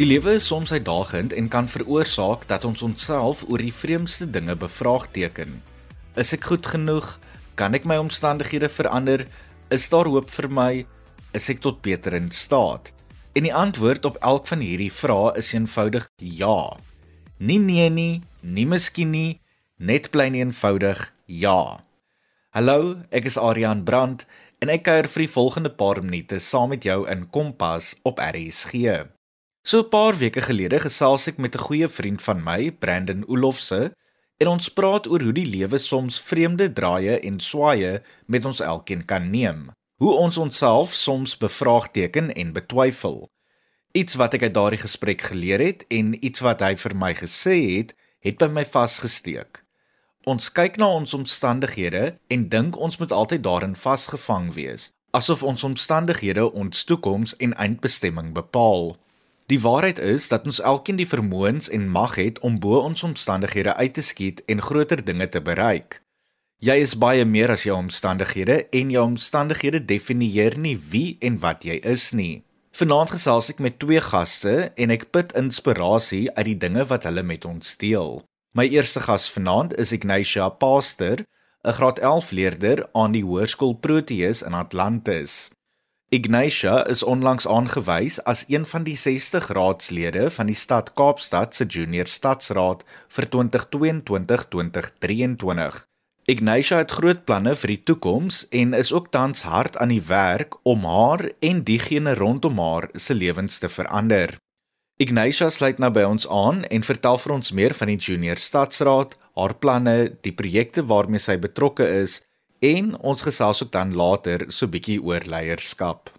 Die lewe is soms uitdagend en kan veroorsaak dat ons onsself oor die vreemdste dinge bevraagteken. Is ek goed genoeg? Kan ek my omstandighede verander? Is daar hoop vir my? Is ek tot beter in staat? En die antwoord op elk van hierdie vrae is eenvoudig ja. Nie nee nie, nie miskien nie, net plain eenvoudig ja. Hallo, ek is Adrian Brandt en ek kuier vir die volgende paar minute saam met jou in Kompas op RSG. So 'n paar weke gelede gesels ek met 'n goeie vriend van my, Brandon Olofse, en ons praat oor hoe die lewe soms vreemde draaie en swaaye met ons elkeen kan neem. Hoe ons onsself soms bevraagteken en betwyfel. Iets wat ek uit daardie gesprek geleer het en iets wat hy vir my gesê het, het by my vasgesteek. Ons kyk na ons omstandighede en dink ons moet altyd daarin vasgevang wees, asof ons omstandighede ons toekoms en eindbestemming bepaal. Die waarheid is dat ons elkeen die vermoëns en mag het om bo ons omstandighede uit te skiet en groter dinge te bereik. Jy is baie meer as jou omstandighede en jou omstandighede definieer nie wie en wat jy is nie. Vanaand gesels ek met twee gaste en ek put inspirasie uit die dinge wat hulle met ons deel. My eerste gas vanaand is Ignatia Pastor, 'n graad 11 leerder aan die Hoërskool Proteus in Atlantis. Ignatia is onlangs aangewys as een van die 60 raadslede van die stad Kaapstad se junior stadsraad vir 2022-2023. Ignatia het groot planne vir die toekoms en is ook tans hard aan die werk om haar en diegene rondom haar se lewens te verander. Ignatia sluit nou by ons aan en vertel vir ons meer van die junior stadsraad, haar planne, die projekte waarmee sy betrokke is en ons gesels ook dan later so bietjie oor leierskap.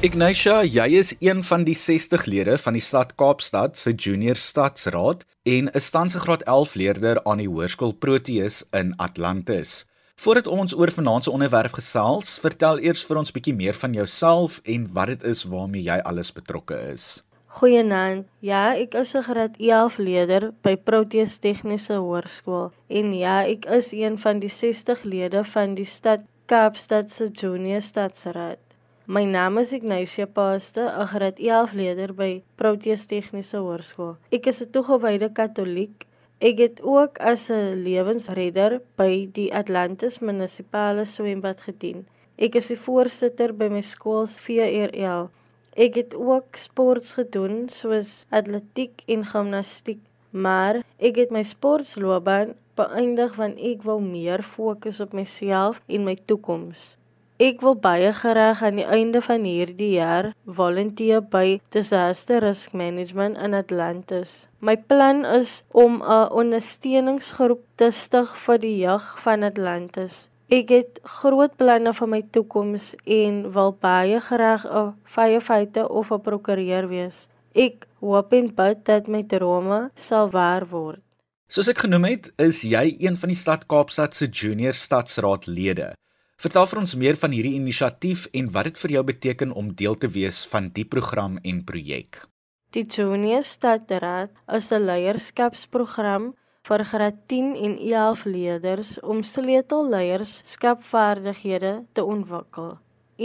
Ignatia, jy is een van die 60 lede van die stad Kaapstad se junior stadsraad en 'n standse graad 11 leerder aan die hoërskool Proteus in Atlantis. Voordat ons oor vanaand se onderwerp gesels, vertel eers vir ons bietjie meer van jouself en wat dit is waarmee jy alles betrokke is. Goeienaand. Ja, ek is 'n graad 11 leerder by Proteus Tegniese Hoërskool en ja, ek is een van die 60 lede van die stad Kaapstad se Junior Stadsraad. My naam is Ignacia Paaste, 'n graad 11 leerder by Proteus Tegniese Hoërskool. Ek is 'n toegewyde Katoliek. Ek het ook as 'n lewensredder by die Atlantis Munisipale Swembad gedien. Ek is die voorsitter by my skool se VRL Ek het ook sports gedoen soos atletiek en gimnastiek, maar ek het my sportloopbaan beëindig want ek wou meer fokus op myself en my toekoms. Ek wil baie graag aan die einde van hierdie jaar volunteer by Disaster Risk Management in Atlantis. My plan is om 'n ondersteuningsgroep te stig vir die jeug van Atlantis. Ek het groot planne vir my toekoms en wil baie graag 'n firefighter of 'n prokureur wees. Ek hoop en bid dat my drome sal waar word. Soos ek genoem het, is jy een van die stad Kaapstad se junior stadsraadlede. Vertel vir ons meer van hierdie inisiatief en wat dit vir jou beteken om deel te wees van die program en projek. Die Junior Stadraad is 'n leierskapsprogram vir graad 10 en 11 leerders om sleutelleierskapvaardighede te ontwikkel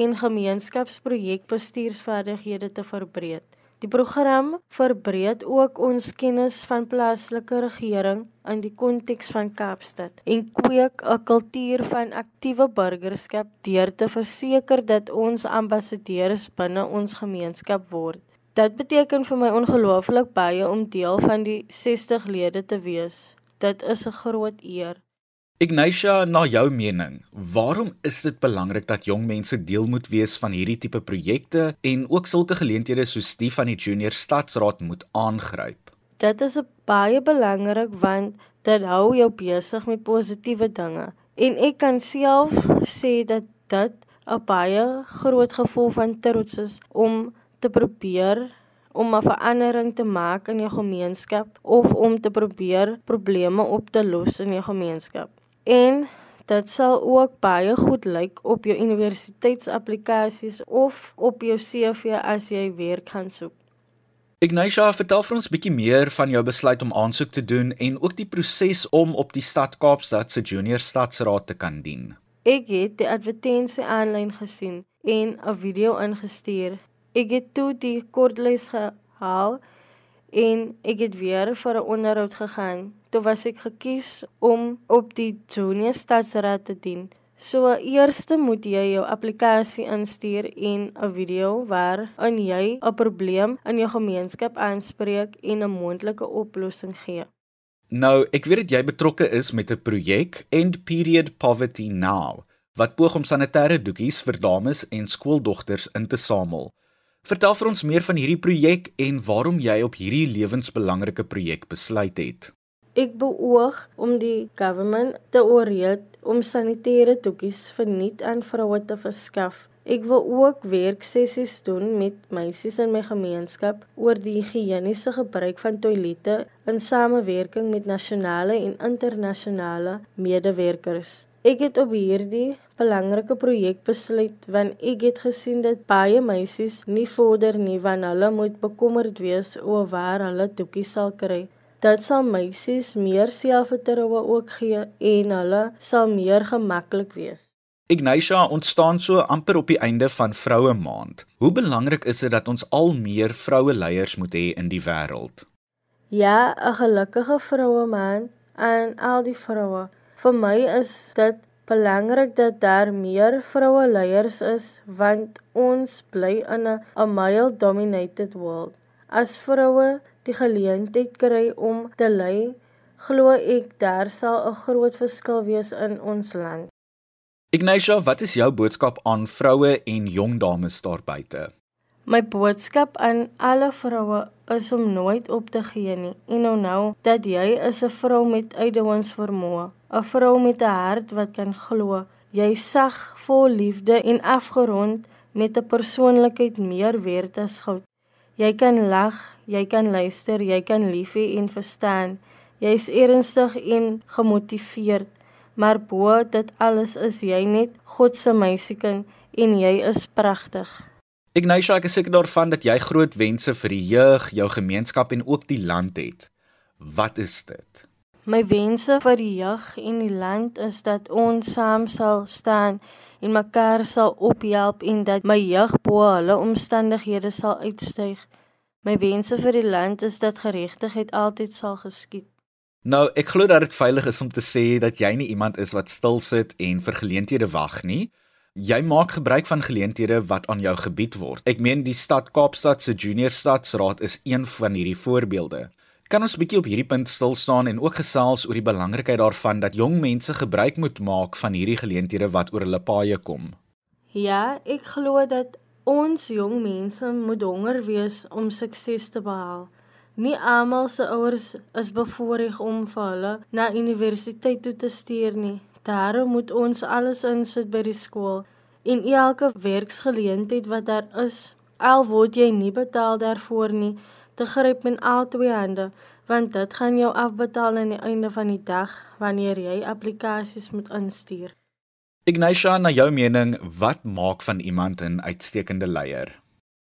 en gemeenskapsprojekbestuursvaardighede te verbreek. Die program verbreek ook ons kennis van plaaslike regering in die konteks van Kaapstad en kweek 'n kultuur van aktiewe burgerskap deur te verseker dat ons ambassadeurs binne ons gemeenskap word. Dit beteken vir my ongelooflik baie om deel van die 60 lede te wees. Dit is 'n groot eer. Ignatia, na jou mening, waarom is dit belangrik dat jong mense deel moet wees van hierdie tipe projekte en ook sulke geleenthede soos die van die Junior Stadsraad moet aangryp? Dit is baie belangrik want dit hou jou besig met positiewe dinge. En ek kan self sê dat dit 'n baie groot gevoel van trots is om te probeer om 'n verandering te maak in jou gemeenskap of om te probeer probleme op te los in jou gemeenskap. En dit sal ook baie goed lyk op jou universiteitsaplikasies of op jou CV as jy werk gaan soek. Ignatia, vertel vir ons bietjie meer van jou besluit om aansoek te doen en ook die proses om op die stad Kaapstad se junior stadsraad te kan dien. Ek het die advertensie aanlyn gesien en 'n video ingestuur. Ek het toe die kortlys gehaal en ek het weer vir 'n onderhoud gegaan. Toe was ek gekies om op die junior stadsraad te dien. So eerste moet jy jou applikasie instuur en 'n video waarin jy 'n probleem in jou gemeenskap aanspreek en 'n moontlike oplossing gee. Nou, ek weet dat jy betrokke is met 'n projek End Period Poverty Now wat poog om sanitêre doekies vir dames en skooldogters in te samel. Vertel vir ons meer van hierdie projek en waarom jy op hierdie lewensbelangrike projek besluit het. Ek beoog om die government te oorreed om sanitêre toekies vir nuut aan vroue te verskaf. Ek wil ook werksessies doen met meisies in my gemeenskap oor die higiëniese gebruik van toilette in samewerking met nasionale en internasionale medewerkers. Ek het op hierdie belangrike projek besluit want ek het gesien dat baie meisies nie vorder nie wanneer hulle moet bekommerd wees oor waar hulle toekies sal kry. Dit sal meisies meer selfvertroue ook gee en hulle sal meer gemaklik wees. Ignatia ontstaan so amper op die einde van Vroue Maand. Hoe belangrik is dit dat ons al meer vroue leiers moet hê in die wêreld? Ja, 'n gelukkige Vroue Maand aan al die vroue. Vir my is dit belangrik dat daar meer vroue leiers is want ons bly in 'n male dominated world. As vroue die geleentheid kry om te lei, glo ek daar sal 'n groot verskil wees in ons land. Ignatia, wat is jou boodskap aan vroue en jong dames daar buite? My boodskap aan alle vroue is om nooit op te gee nie en onthou dat jy is 'n vrou met uitdagings-vermoë, 'n vrou met 'n hart wat kan glo. Jy sag vol liefde en afgerond met 'n persoonlikheid meer werd as goud. Jy kan lag, jy kan luister, jy kan lief hê en verstaan. Jy's ernstig en gemotiveerd, maar bo dit alles is jy net God se meisiekind en jy is pragtig. Ignatia, ek is seker daarvan dat jy groot wense vir die jeug, jou gemeenskap en ook die land het. Wat is dit? My wense vir die jeug en die land is dat ons saam sal staan en mekaar sal ophelp en dat my jeug bo hulle omstandighede sal uitstyg. My wense vir die land is dat geregtigheid altyd sal geskied. Nou, ek glo dat dit veilig is om te sê dat jy nie iemand is wat stil sit en vir geleenthede wag nie. Jy maak gebruik van geleenthede wat aan jou gebied word. Ek meen die stad Kaapstad se junior stadsraad is een van hierdie voorbeelde. Kan ons 'n bietjie op hierdie punt stil staan en ook gesels oor die belangrikheid daarvan dat jong mense gebruik moet maak van hierdie geleenthede wat oor hulle paaie kom? Ja, ek glo dat ons jong mense moet honger wees om sukses te behaal. Nie almal se ouers is bevoorreg om vir hulle na universiteit toe te stuur nie. Daarom moet ons alles insit by die skool en elke werksgeleentheid wat daar is, al word jy nie betaal daarvoor nie, te gryp met al twee hande want dit gaan jou afbetaal aan die einde van die dag wanneer jy aplikasies moet instuur. Ignatia, na jou mening, wat maak van iemand 'n uitstekende leier?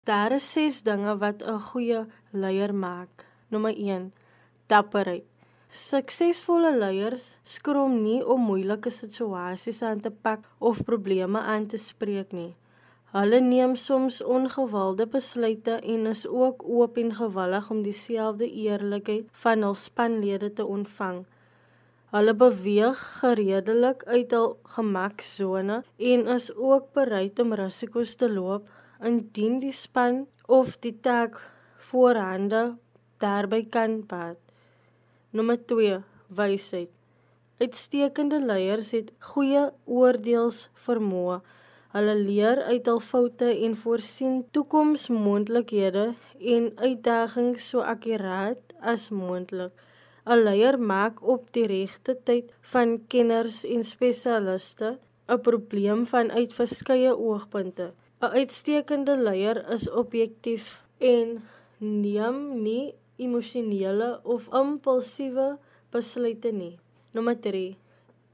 Daar is ses dinge wat 'n goeie leier maak. Nommer 1: dapperheid. Suksesvolle leiers skroom nie om moeilike situasies aan te pak of probleme aan te spreek nie. Hulle neem soms ongewilde besluite en is ook oop en gewillig om dieselfde eerlikheid van hul spanlede te ontvang. Hulle beweeg gereedelik uit hul gemaksone en is ook bereid om risiko's te loop indien die span of die taak voorhande daarby kan pad. Nommer 2: wysheid. Uitstekende leiers het goeie oordeelsvermoë Hulle leer uit hul foute en voorsien toekomsmoontlikhede en uitdagings so akkuraat as moontlik. 'n Leier maak op die regte tyd van kenners en spesialiste 'n probleem vanuit verskeie oogpunte. 'n Uitstekende leier is objektief en neem nie emosionele of impulsiewe besluite nie. Nommer 3: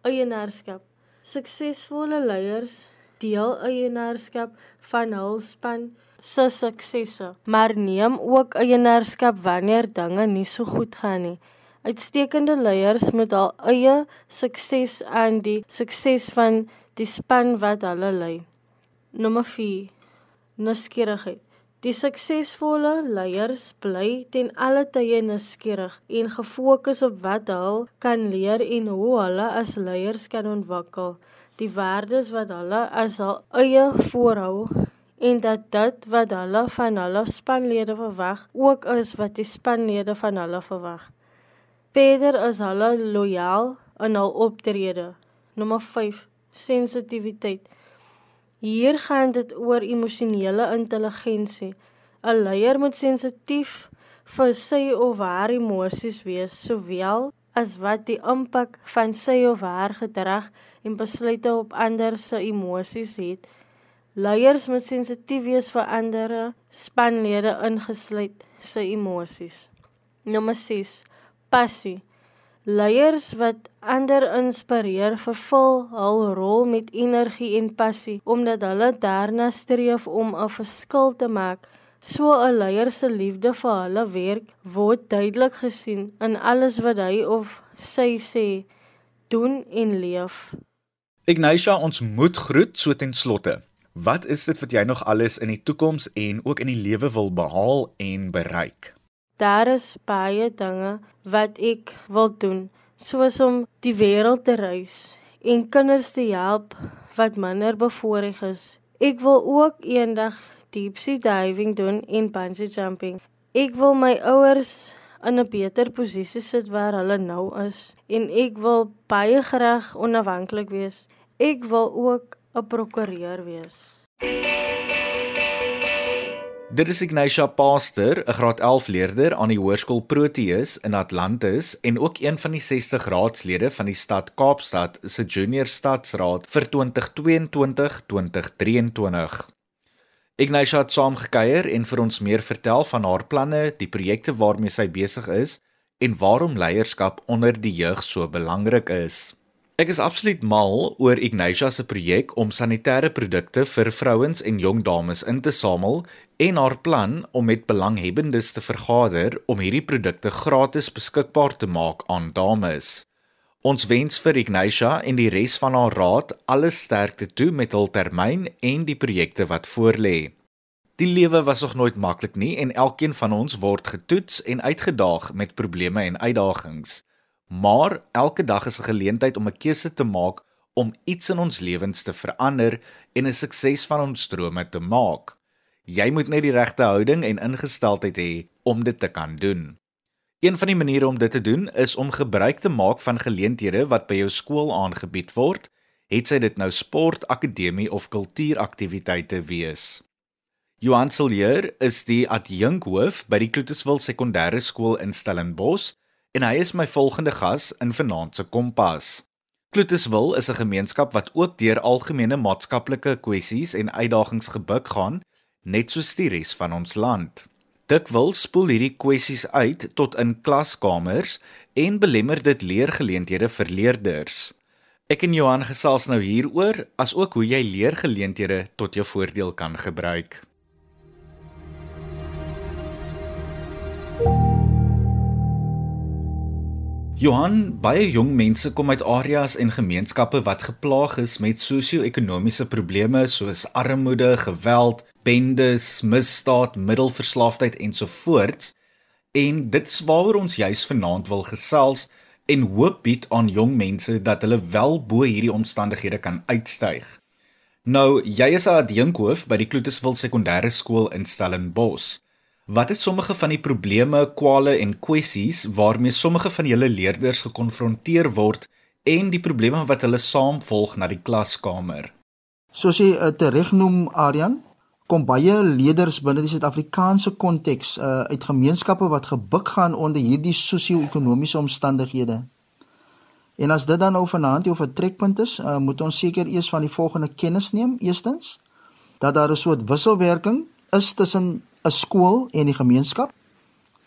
Eienaarskap. Suksesvolle leiers deel eienaarskap van hul span se suksesse, maar neem ook eienaarskap wanneer dinge nie so goed gaan nie. Uitstekende leiers moet hul eie sukses aan die sukses van die span wat hulle lei. Nommer 4. Nuuskierigheid. Die suksesvolle leiers bly ten alle tye nuuskierig en gefokus op wat hulle kan leer en hoe hulle as leiers kan ontwikkel, die waardes wat hulle as hul eie voorhou en dat dit wat hulle van hulle spanlede verwag ook is wat die spanlede van hulle verwag. Verder is hulle lojaal in hul optrede. Nommer 5: sensitiwiteit. Hier gaan dit oor emosionele intelligensie. 'n Leier moet sensitief vir sy of haar emosies wees, sowel as wat die impak van sy of haar gedrag en besluite op ander se emosies het. Leiers moet sensitief wees vir ander spanlede ingesluit se emosies. Nommer 6: passie. Leiers wat ander inspireer, vervul hul rol met energie en passie omdat hulle daarna streef om 'n verskil te maak. So 'n leier se liefde vir hulle werk word duidelik gesien in alles wat hy of sy sê, doen en leef. Ignatia, ons moet groet so ten slotte. Wat is dit wat jy nog alles in die toekoms en ook in die lewe wil behaal en bereik? Daar is baie dinge wat ek wil doen, soos om die wêreld te reis en kinders te help wat minder bevoorreg is. Ek wil ook eendag deep sea diving doen en bungee jumping. Ek wil my ouers in 'n beter posisie sit waar hulle nou is en ek wil baie graag onafhanklik wees. Ek wil ook 'n prokureur wees. Dit is Ignatia Pastor, 'n graad 11 leerder aan die Hoërskool Proteus in Atlantis en ook een van die 60 raadslede van die stad Kaapstad se Junior Stadsraad vir 2022-2023. Ignatia het saamgekyer en vir ons meer vertel van haar planne, die projekte waarmee sy besig is en waarom leierskap onder die jeug so belangrik is. Ek is absoluut mal oor Ignatia se projek om sanitêre produkte vir vrouens en jong dames in te samel en haar plan om met belanghebbendes te vergader om hierdie produkte gratis beskikbaar te maak aan dames. Ons wens vir Ignatia en die res van haar raad alle sterkte toe met hul termyn en die projekte wat voorlê. Die lewe was nog nooit maklik nie en elkeen van ons word getoets en uitgedaag met probleme en uitdagings. Maar elke dag is 'n geleentheid om 'n keuse te maak om iets in ons lewens te verander en 'n sukses van ons drome te maak. Jy moet net die regte houding en ingesteldheid hê om dit te kan doen. Een van die maniere om dit te doen is om gebruik te maak van geleenthede wat by jou skool aangebied word, het sy dit nou sport, akademie of kultuuraktiwiteite wees. Johan Sillier is die adjunkhoof by die Kloetuswil Sekondêre Skool in Stellenbosch en hy is my volgende gas in Vanaand se Kompas. Kloetuswil is 'n gemeenskap wat ook deur algemene maatskaplike kwessies en uitdagings gebuk gaan, net soos die res van ons land. Dikwels spoel hierdie kwessies uit tot in klaskamers en belemmer dit leergeleenthede vir leerders. Ek en Johan gesels nou hieroor, asook hoe jy leergeleenthede tot jou voordeel kan gebruik. Johan, baie jong mense kom uit areas en gemeenskappe wat geplaag is met sosio-ekonomiese probleme soos armoede, geweld, bendes, misdaad, middelverslaafdheid ensovoorts. En dit is waaroor ons juis vanaand wil gesels en hoop bied aan jong mense dat hulle wel bo hierdie omstandighede kan uitstyg. Nou, jy is 'n adjunkhoof by die Kloetuswil Sekondêre Skool in Stellenbosch. Wat is sommige van die probleme, kwale en kwessies waarmee sommige van julle leerders gekonfronteer word en die probleme wat hulle saamvolg na die klaskamer? Soos jy uh, tereg noem Aryan, kom baie leerders binne die Suid-Afrikaanse konteks uh, uit gemeenskappe wat gebuk gaan onder hierdie sosio-ekonomiese omstandighede. En as dit dan nou vanaand jou vertrekpunt is, uh, moet ons seker eers van die volgende kennis neem. Eerstens, dat daar 'n soort wisselwerking is tussen 'n skool en die gemeenskap.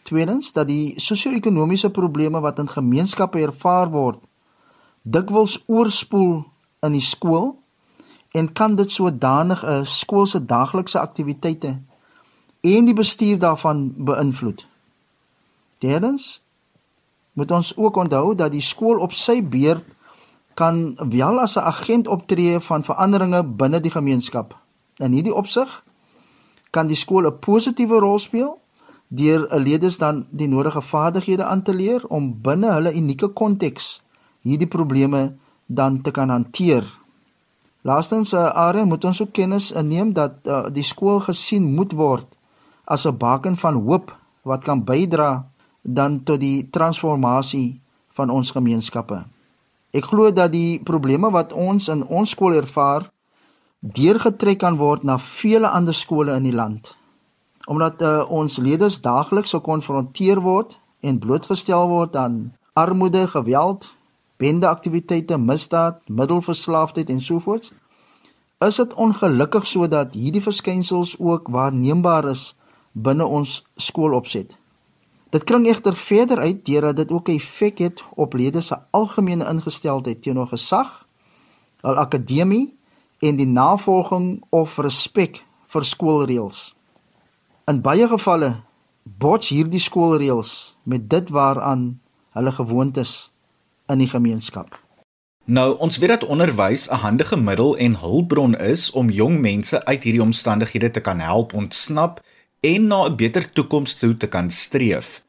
Tweedens dat die sosio-ekonomiese probleme wat in gemeenskappe ervaar word, dikwels oorspoel in die skool en kan dit sodanig 'n skool se daaglikse aktiwiteite en die bestuur daarvan beïnvloed. Derdens moet ons ook onthou dat die skool op sy beurt kan wel as 'n agent optree van veranderinge binne die gemeenskap. In hierdie opsig kan die skool 'n positiewe rol speel deur 'n leerders dan die nodige vaardighede aan te leer om binne hulle unieke konteks hierdie probleme dan te kan hanteer. Laastens, uh, Are, moet ons ook kennis inneem dat uh, die skool gesien moet word as 'n baken van hoop wat kan bydra dan tot die transformasie van ons gemeenskappe. Ek glo dat die probleme wat ons in ons skool ervaar deurgetrek kan word na vele ander skole in die land. Omdat uh, ons leerders daagliks gekonfronteer word en blootgestel word aan armoede, geweld, bendeaktiwiteite, misdaad, middelverslaafdheid en sovoorts, is dit ongelukkig sodat hierdie verskynsels ook waarneembaar is binne ons skoolopset. Dit klink egter verder uit deurdat dit ook 'n effek het op lede se algemene ingesteldheid teenoor gesag, hul akademie en die navolging of respek vir skoolreëls. In baie gevalle bots hierdie skoolreëls met dit waaraan hulle gewoond is in die gemeenskap. Nou, ons weet dat onderwys 'n handige middel en hulpbron is om jong mense uit hierdie omstandighede te kan help ontsnap en na 'n beter toekoms toe te kan streef.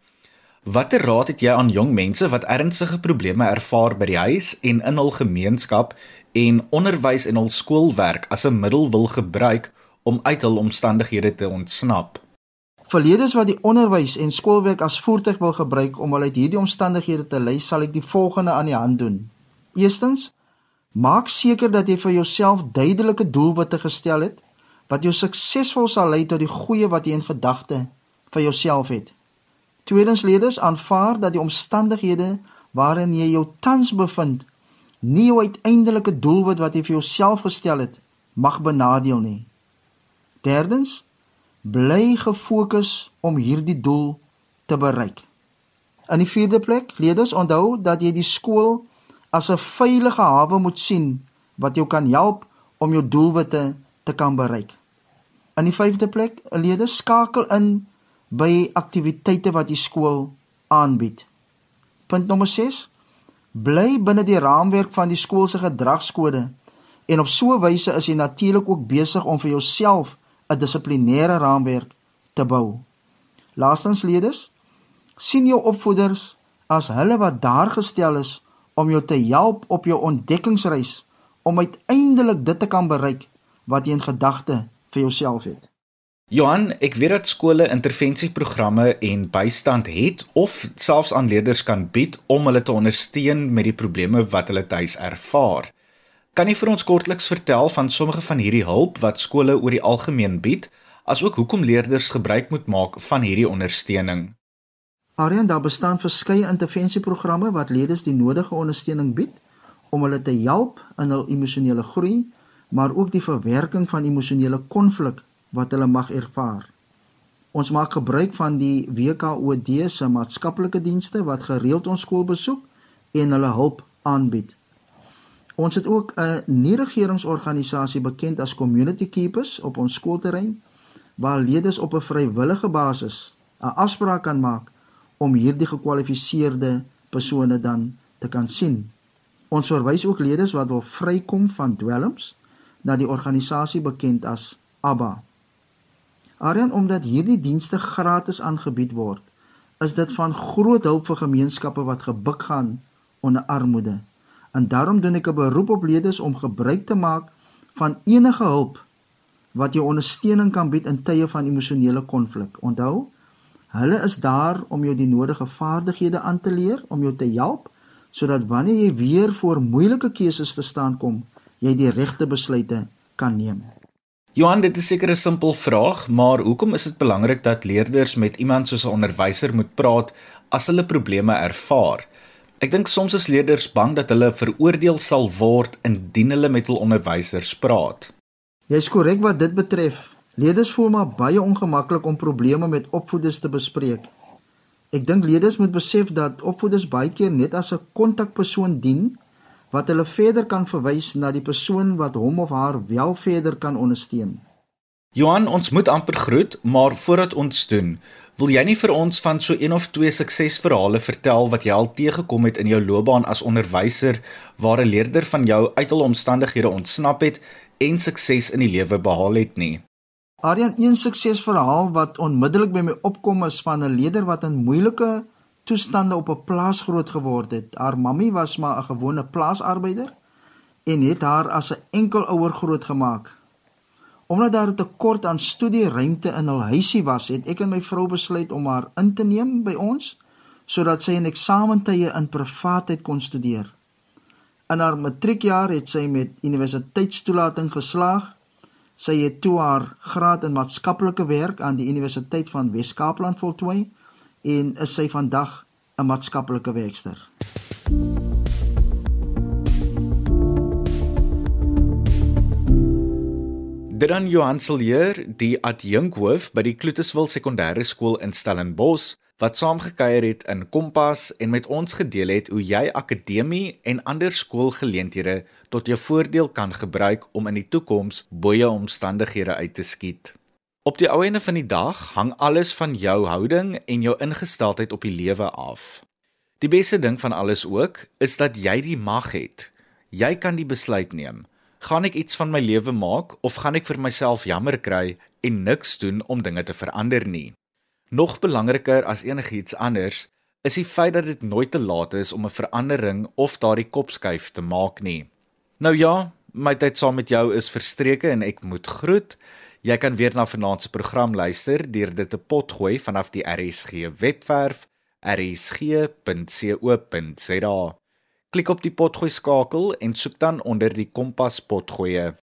Watter raad het jy aan jong mense wat ernstige probleme ervaar by die huis en in hul gemeenskap en onderwys en hul skoolwerk as 'n middel wil gebruik om uit hul omstandighede te ontsnap? Verledes wat die onderwys en skoolwerk as voertuig wil gebruik om hulle uit hierdie omstandighede te lei, sal ek die volgende aan die hand doen. Eerstens, maak seker dat jy vir jouself duidelike doelwitte gestel het wat jou suksesvol sal lei tot die goeie wat jy in gedagte vir jouself het. Tweedens leerders aanvaar dat die omstandighede waarin jy jou tans bevind nie jou uiteindelike doelwit wat jy vir jouself gestel het mag benadeel nie. Derdens bly gefokus om hierdie doel te bereik. In die vierde plek, leerders onthou dat jy die skool as 'n veilige hawe moet sien wat jou kan help om jou doelwitte te kan bereik. In die vyfde plek, leerders skakel in by aktiwiteite wat die skool aanbied. Punt nommer 6: Bly binne die raamwerk van die skool se gedragskode en op so 'n wyse is jy natuurlik ook besig om vir jouself 'n dissiplinêre raamwerk te bou. Laastens leerders, sien jou opvoeders as hulle wat daar gestel is om jou te help op jou ontdekkingsreis om uiteindelik dit te kan bereik wat jy in gedagte vir jouself het. Johan, ek weet dat skole intervensieprogramme en bystand het of selfs aan leerders kan bied om hulle te ondersteun met die probleme wat hulle tuis ervaar. Kan jy vir ons kortliks vertel van sommige van hierdie hulp wat skole oor die algemeen bied, asook hoekom leerders gebruik moet maak van hierdie ondersteuning? Aryan, daar bestaan verskeie intervensieprogramme wat leerders die nodige ondersteuning bied om hulle te help in hul emosionele groei, maar ook die verwerking van emosionele konflik wat hulle mag ervaar. Ons maak gebruik van die WKOD se maatskaplike dienste wat gereeld ons skool besoek en hulle hulp aanbied. Ons het ook 'n nie-regeringsorganisasie bekend as Community Keepers op ons skoolterrein waar leerders op 'n vrywillige basis 'n afspraak kan maak om hierdie gekwalifiseerde persone dan te kan sien. Ons verwys ook leerders wat wil vrykom van dwelms na die organisasie bekend as ABBA. Aryan omdat hierdie dienste gratis aangebied word, is dit van groot hulp vir gemeenskappe wat gebuk gaan onder armoede. En daarom doen ek 'n beroep op leerders om gebruik te maak van enige hulp wat jou ondersteuning kan bied in tye van emosionele konflik. Onthou, hulle is daar om jou die nodige vaardighede aan te leer om jou te help sodat wanneer jy weer voor moeilike keuses te staan kom, jy die regte besluite kan neem. Johan, dit is seker 'n simpel vraag, maar hoekom is dit belangrik dat leerders met iemand soos 'n onderwyser moet praat as hulle probleme ervaar? Ek dink soms is leerders bang dat hulle veroordeel sal word indien hulle met hul onderwysers praat. Jy is korrek wat dit betref. Leerders voel maar baie ongemaklik om probleme met opvoeders te bespreek. Ek dink leerders moet besef dat opvoeders baie keer net as 'n kontakpersoon dien wat hulle verder kan verwys na die persoon wat hom of haar wel verder kan ondersteun. Johan, ons moet amper groet, maar voordat ons doen, Wil jy nie vir ons van so een of twee suksesverhale vertel wat jy al teëgekom het in jou loopbaan as onderwyser waar 'n leerder van jou uit hul omstandighede ontsnap het en sukses in die lewe behaal het nie? Aryan, een suksesverhaal wat onmiddellik by my opkom is van 'n leerder wat in moeilike toestande op 'n plaas groot geword het. Haar mammie was maar 'n gewone plaasarbeider en het haar as 'n enkelouer grootgemaak. Omdat daar 'n tekort aan studieruimte in hul huisie was, het ek en my vrou besluit om haar in te neem by ons sodat sy in eksamentye in privaatheid kon studeer. In haar matriekjaar het sy met universiteitstoelating geslaag. Sy het toe haar graad in maatskaplike werk aan die Universiteit van Wes-Kaapland voltooi en is sy vandag 'n maatskaplike werkster. Dran Johan Sillier, die adjunkhoof by die Kloetiswil Sekondêre Skool in Stellenbosch, wat saamgekuier het in Kompas en met ons gedeel het hoe jy akademie en ander skoolgeleenthede tot jou voordeel kan gebruik om in die toekoms bo jou omstandighede uit te skiet. Op die ou ende van die dag hang alles van jou houding en jou ingesteldheid op die lewe af. Die beste ding van alles ook is dat jy die mag het. Jy kan die besluit neem. Gaan ek iets van my lewe maak of gaan ek vir myself jammer kry en niks doen om dinge te verander nie? Nog belangriker as enigiets anders is die feit dat dit nooit te laat is om 'n verandering of daardie kopskuif te maak nie. Nou ja, my tyd saam met jou is verstreke en ek moet groet. Jy kan weer na vanaand se program luister deur dit te potgooi vanaf die RSG webwerf rsg.co.za. Klik op die potgooi skakel en soek dan onder die kompas potgoeie.